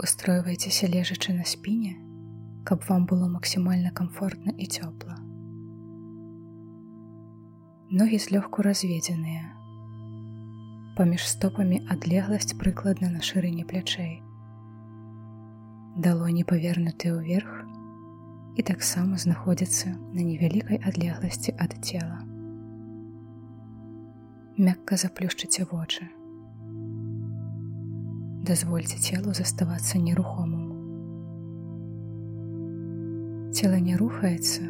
Устройвайцеся лежачы на спіне, каб вам было максімальна комфортна і цёпла. Ногі злёгку разведзеныя. Паміж стопамі адлегласць прыкладна на шырыні плячэй. Далоні павернутыя ўверх і таксама знаходзяцца на невялікай адлегласці ад цела. Мякка заплюшчыце вочы дазвольце целу заставацца нерухомым. Цела не рухаецца,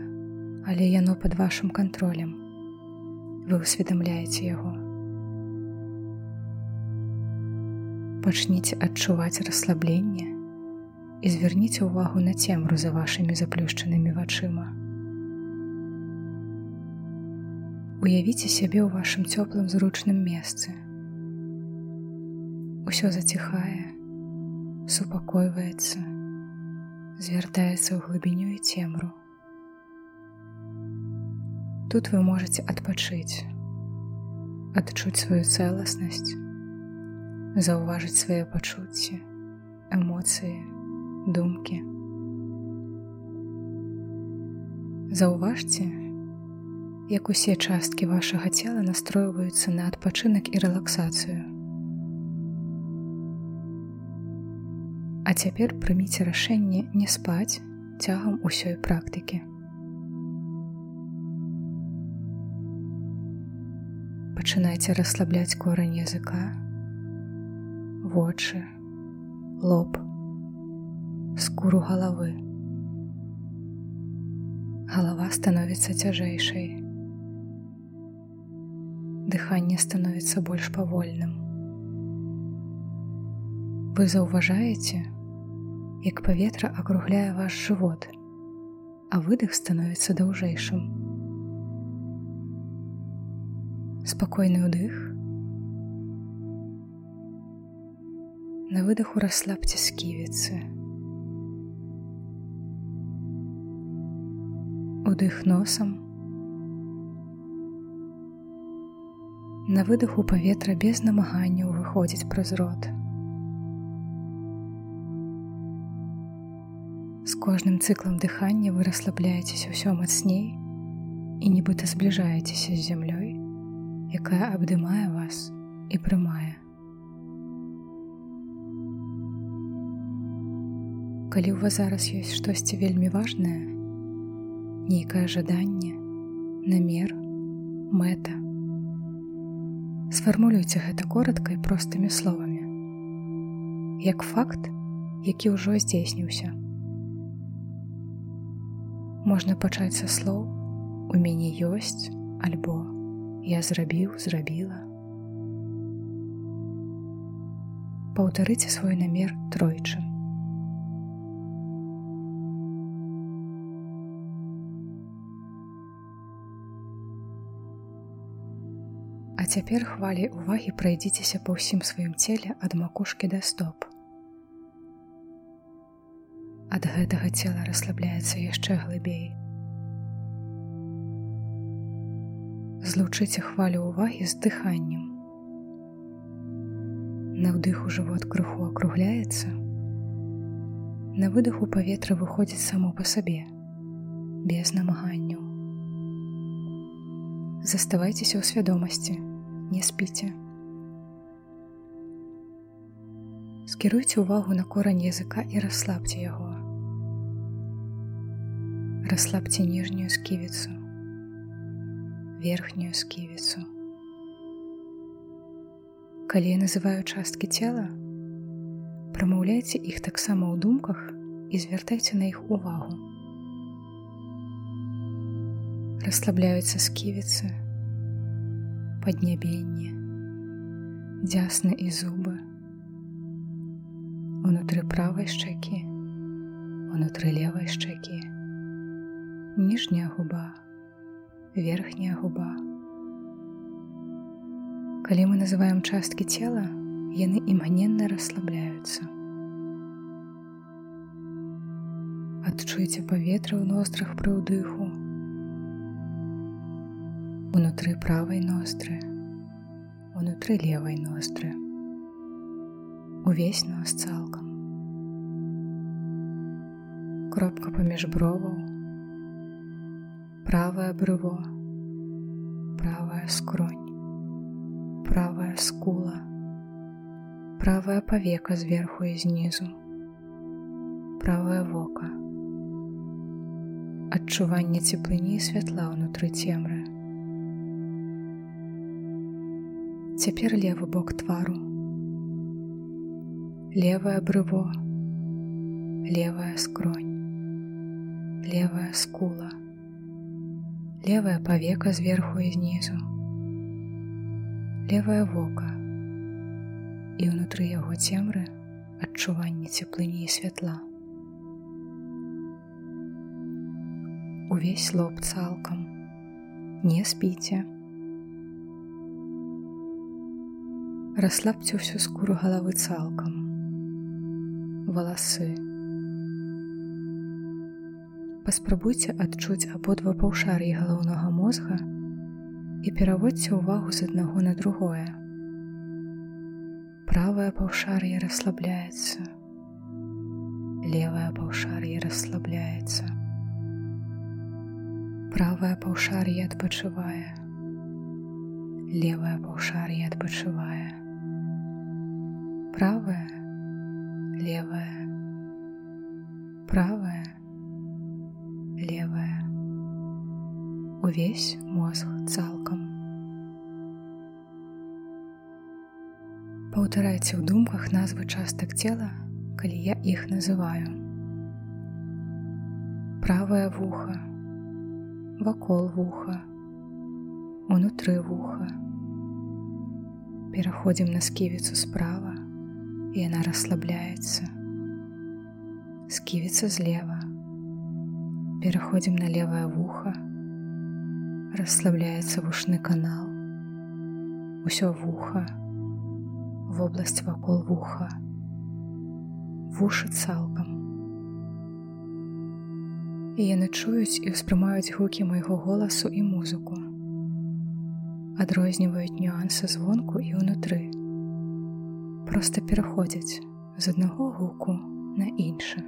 але яно пад вашым кантролем. Вы усведамляеце яго. Пачніце адчуваць расслабленне і звярніце ўвагу на цемру за вашымі заплюшчанымі вачыма. Уявіце сябе ў вашым цёплым зручным месцы Усё заціхае, супакойваецца, звяртаецца ў глыбіню і цемру. Тут вы можете адпачыць, адчуць сваю цэласнасць, заўважыць свае пачуцці, эмоцыі, думкі. Заўважце, як усе часткі вашага цела настройваюцца на адпачынак і рэлаксацыю. А цяпер прыміце рашэнне не спаць цягам усёй практыкі. Пачынайце расслабляць корань языка, вочы, лоб, скуру галавы. Галава становіцца цяжэйшай. Дыханне становіцца больш павольным. Вы заўважаеце, як паветра акругляе ваш жывот, а выдых становіцца даўжэйшым. Спакойны ўдых. На выдаху расслабце сківіцы. Удых носам. На выдаху паветра без намаганняў выходзіць праз рот. Кожным цыклам дыхання вы расслабляецеся ўсё мацней і нібыта збліжаецеся з зямлёй, якая абдымае вас і прымае. Калі ў вас зараз ёсць штосьці вельмі важнае, нейкае жаданне, намер, мэта. Сфармулюйце гэта коротка і простымі словамі. Як факт, які ўжо здзейсніўся можна пачаць са слоў у мяне ёсць альбо. Я зрабіў зрабіла паўтарыце свой намер тройчы А цяпер хвалі увагі прайдзіцеся па ўсім сваім целе ад макушкі да стоп ад гэтага цела расслабляецца яшчэ глыбей. Злучыце хвалю ўвагі з дыханнем. На ўдыху жывот крыху акругляецца. На выдыху паветра выходзіць само па сабе, без намаганняў. Заставайцеся ў свядомасці, не спіце. Скіруйце ўвагу на корань языка і расслабце яго расслабьте ніжнюю сківіцу, верхнюю сківіцу. Калі я называю часткі цела, прамаўляйце іх таксама ў думках і звяртайце на іх увагу. Расслабляюцца сківіцы, паднябенне, дзясны і зубы, унутры правай шчакі, унутры левай шчакі, ніжняя губа, верхняя губа. Калі мы называем часткі цела, яны імгненна расслабляюцца. Адчуйце паветра ў ноздрах пры ўдыху. Унутры правай ностры, унутры левай ностры. Увесь нос цалкам, кропка паміж броваў, правае брыво, правая скронь, правая скула, правая павека зверху і знізу, правае вока, адчуванне цеплыні святла ўнутры цемры. Цяпер левы бок твару, левое брыво, левая скронь, левая скула, левая павека зверху і знізу, левое вока і ўнутры яго цемры адчуванне цеплыні і святла. Увесь лоб цалкам, не спіце. Расслабце ўсю скуру галавы цалкам валасы. Паспрабуйце адчуць абодва паўшар'і галаўнога мозга і пераводзьце ўвагу з аднаго на другое. Правае паўшар'е расслабляецца. Левае паўшар'е расслабляецца. Правае паўшар'е адпачывае. Левае паўшар'е адпачывае. Правае левая, правая, увесь мозг цалкам. Паўтарайце ў думках назвы частак цела, калі я іх называю. Правае вуха, вакол вуха, унутры вуха. Пераходзім на сківіцу справа, і яна расслабляецца. Сківіцца злева. Пераходзім на левае вуха. Расслабляецца вушны канал. Усё вуха, вобласць вакол вуха. Вушы цалкам. І яны чуюць і ўспрымаюць гукі майго голасу і музыку. Адрозніваюць нюансы звонку і ўнутры проста пераходзяць з аднаго гуку на іншы.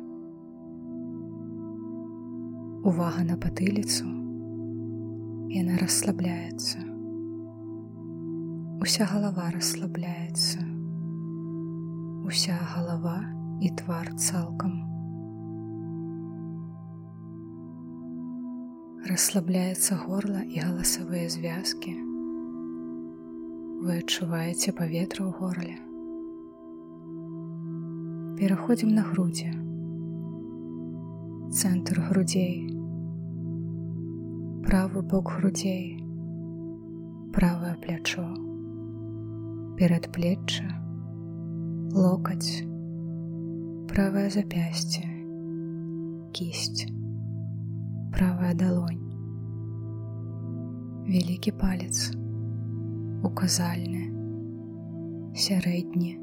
Увага на патыліцу яна расслабляецца. Уся галава расслабляецца. Уся галава і твар цалкам. Расслабляецца горла і галасавыя звязкі. Вы адчуваеце паветра ў горле пераходзім на грудзі цэнтр грудзей правы бок грудзей правае плячо перад плечча локаць правае запясце кість правая далонь вялікі палец указальны сярэдні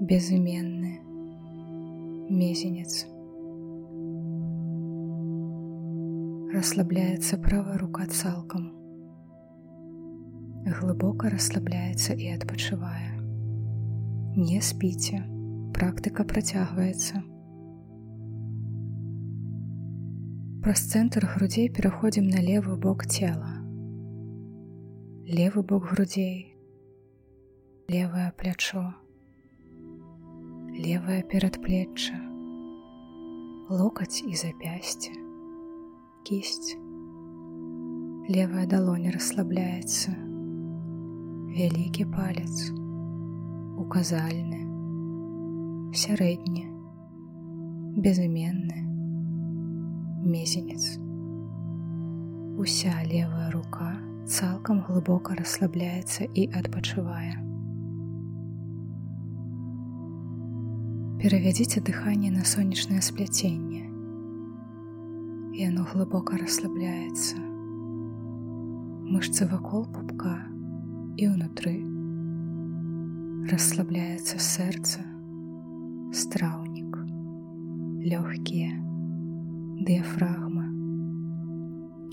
безыменны мезенец. Расслабляецца правая рука цалкам. Глыбока расслабляецца і адпачывае. Не спіце, практыка працягваецца. Праз цэнтр грудзей пераходзім на левы бок цела. Левы бок грудзей, левае плячо, левое перадплечча, локаць і запясце, кість, левая далоня расслабляецца, вялікі палец, указальны, сярэдні, безыменны, мезенец. Уся левая рука цалкам глыбока расслабляецца і адпачывае. Перавядзіце дыханне на сонечнае спляценне. І оно глыбока расслабляецца. Мышцы вакол пупка і ўнутры. Расслабляецца сэрца, страўнік, лёгкія, дыяфрагма,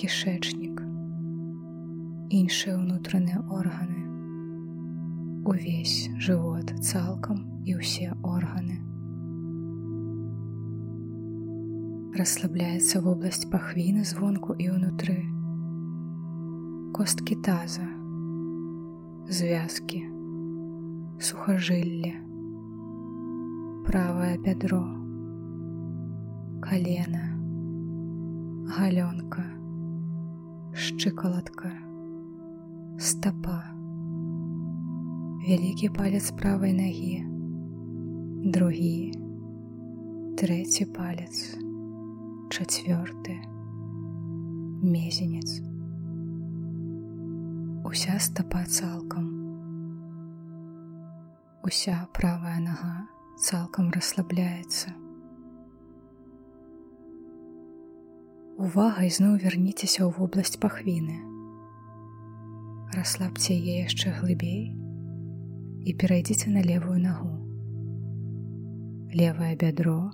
кішэчнік, іншыя ўнутраныя органы, увесь жывот цалкам і ўсе органы. Расслабляецца вобласць пахвіны звонку і ўнутры. Косткі таза, звязкі, сухажылле, правае бядро, калена, галёнка, шчыкалатка, стапа, вялікі палец правай нагі, другі, трэці палец, чацвёрты, мезенец. Уся стапа цалкам. Уся правая нага цалкам расслабляецца. Увага ізноў вярніцеся ў вобласць пахвіны. Расслабце яе яшчэ глыбей і перайдзіце на левую нагу. Левае бядро,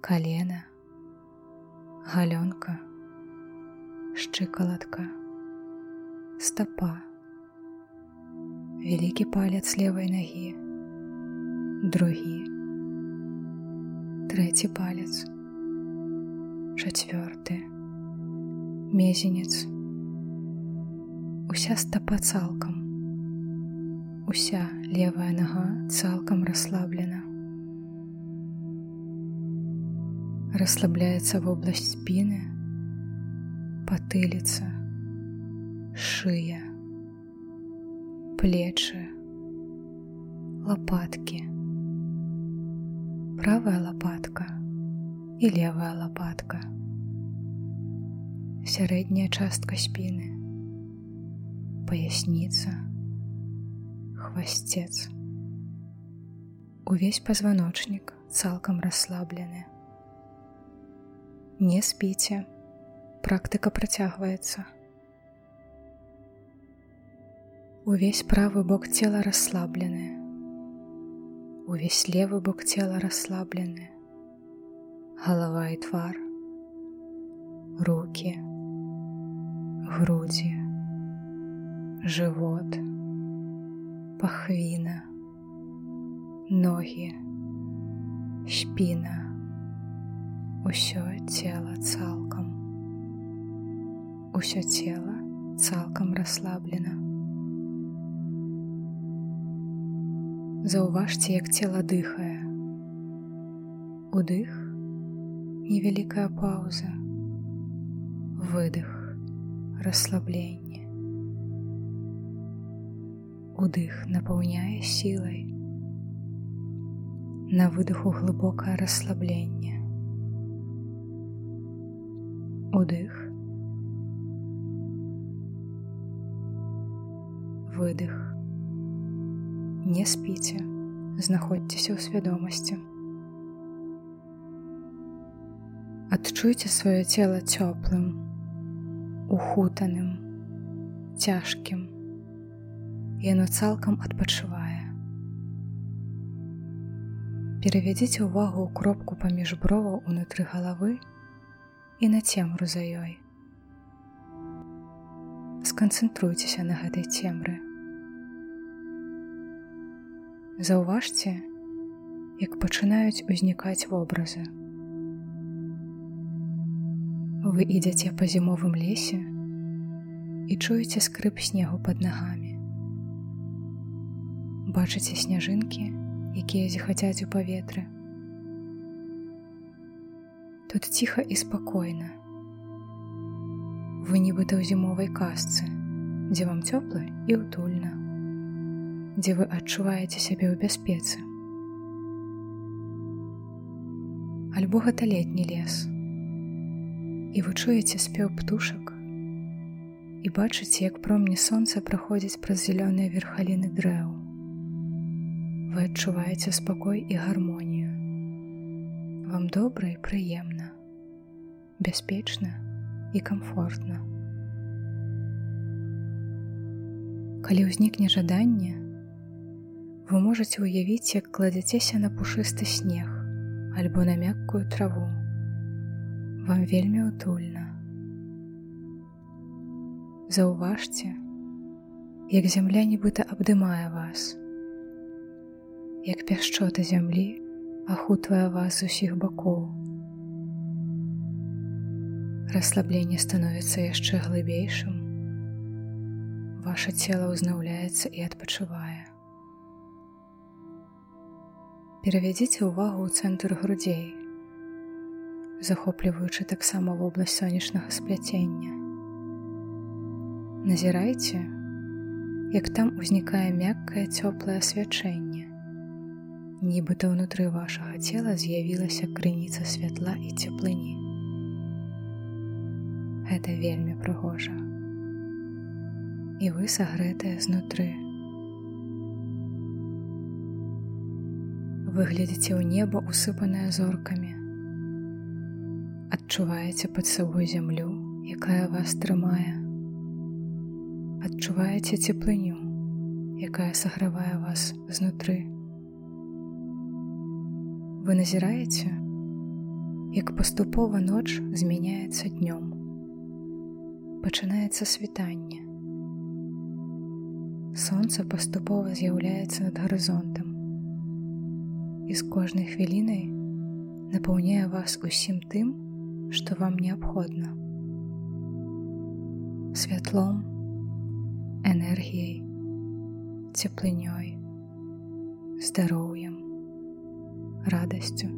калена, галёнка, шчыкалатка, стапа, вялікі палец левай нагі, другі, трэці палец, чацвёрты мезенец уся стапа цалкам уся левая нага цалкам расслаблена расслабляецца вобласць спіны патыліца шыя плечы лопатки правая лопатка і левая лопатка. Сярэдняя частка спіны, паясніца, хвасцец. Увесь пазваночнік цалкам расслаблены. Не спіце, практыка працягваецца. Увесь правы бок цела расслаблены. Увесь левы бок цела расслаблены голова і твар, руки, груді, живот, пахвіна, ноги, спіна, усё цело цалкам. Усё цело цалкам расслаблена. Заўважце, як цела дыхае. Удых невялікая пауза, выдох, расслабленне. Удых напаўняе сілай. На выдоху глыбокае расслабленне. Удых. Выдох. Не спіце, знаходзьцеся ў свядомасці. Адчуйце сваё цело цёплым, ухутаным, цяжкім. Яно цалкам адпачывае. Перавядзіце ўвагу ў кропку паміж броваў унутры галавы і на цемру за ёй. Сканцэнтруйцеся на гэтай цемры. Заўважце, як пачынаюць узнікаць вобразы. Вы ідзяце па зімовым лесе і чуеце скрып снегу под нагамі. Бачыце сняжынкі, якія зіхацяць у паветры. Тут ціха і спакойна. Вы нібыта ў зімовай касцы, дзе вам цёпла і ўтульна, дзе вы адчуваеце сябе ў бяспецы. Альбо гэта летні лес і вы чуеце спеў птушак і бачыце, як промні сонца праходзіць праз зялёныя верхаліны дрэў. Вы адчуваеце спакой і гармонію. Вам добра і прыемна, бяспечна і комфортна. Калі ўзнікне жаданне, вы можаце ўявіць, як кладзяцеся на пушысты снег альбо на мяккую траву вам вельмі утульна. Заўважце, як зямля нібыта абдымае вас, як пяшчота зямлі ахутвае вас з усіх бакоў, Расслабленне становіцца яшчэ глыбейшым. Ваше цело ўзнаўляецца і адпачывае. Перавядзіце ўвагу ў цэнтр грудзей, захопліваючы таксама вобласць сонечнага спляцення. Назірайце, як там узнікае мяккае цёплае асвячэнне. Нібыта ўнутры вашага цела з'явілася крыніца святла і цеплыні. Гэта вельмі прыгожа. І вы сагрэтыя знутры. Выглядзіце ў неба усыпанае зоркамі. Адчуваеце пад сабой зямлю, якая вас трымае. Адчуваеце цеплыню, якая сагравае вас знутры. Вы назіраеце, як паступова ноч змяняецца днём. Пачынаецца світанне. Сонца паступова з'яўляецца над гарызонтам і з кожнай хвілінай напаўняе вас усім тым, што вам неабходна. Святлом, энергіяй, цеплынёй, здароўем, радасцю.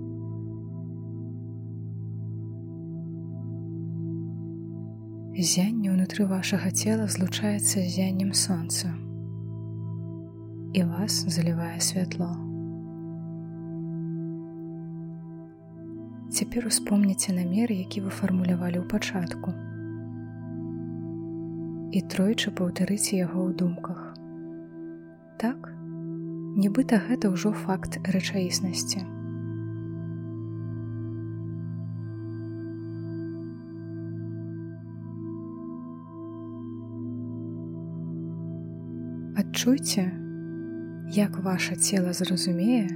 Зянне ўнутры вашага цела злучаецца з зяннем сонца і вас залівае святло. Цяпер успомніце намер, які вы фармулявалі ў пачатку. І тройчы паўтарыце яго ў думках. Так, нібыта гэта ўжо факт рэчаіснасці. Адчуйце, як ваше цела зразумее,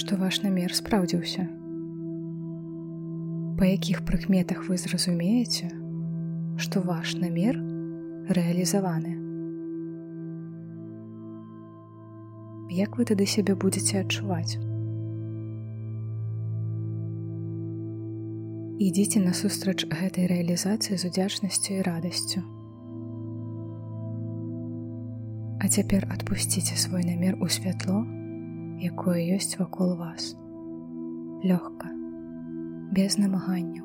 што ваш намер спраўдзіўся па якіх прыкметах вы зразумееце, што ваш намер рэалізаваны. Як вы тады сябе будзеце адчуваць? Ідзіце насустрач гэтай рэалізацыі з удзячнасцю і радасцю. А цяпер адпусціце свой намер у святло, якое ёсць вакол вас. Лёгка без намаганняў.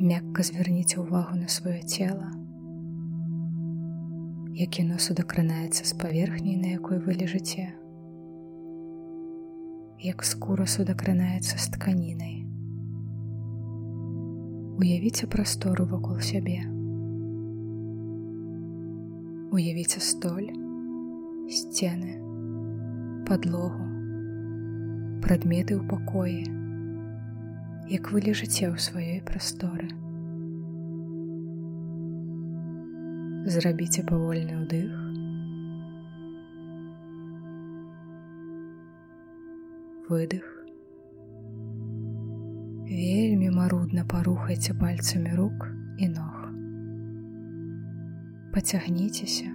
Мякка звярніце ўвагу на сваё цела, як яно судакранаецца з паверхняй, на якой вы лежыце, як скура судакранаецца з тканінай. Уявіце прастору вакол сябе. Уявіце столь, сцены, падлогу, прадметы ў пакоі, як вы лежыце ў сваёй прасторы. Зрабіце павольны ўдых. Выдых. Вельмі марудна парухайце пальцамі рук і ног. Пацягніцеся,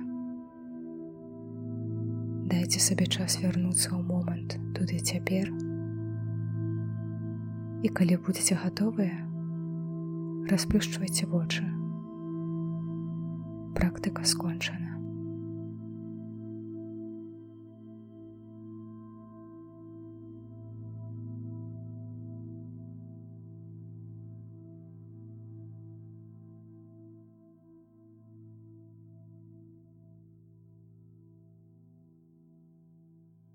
дайце сабе час вярнуцца ў момант туды цяпер. І калі будзеце гатовыя, расплюшчвайце вочы. Практыка скончана.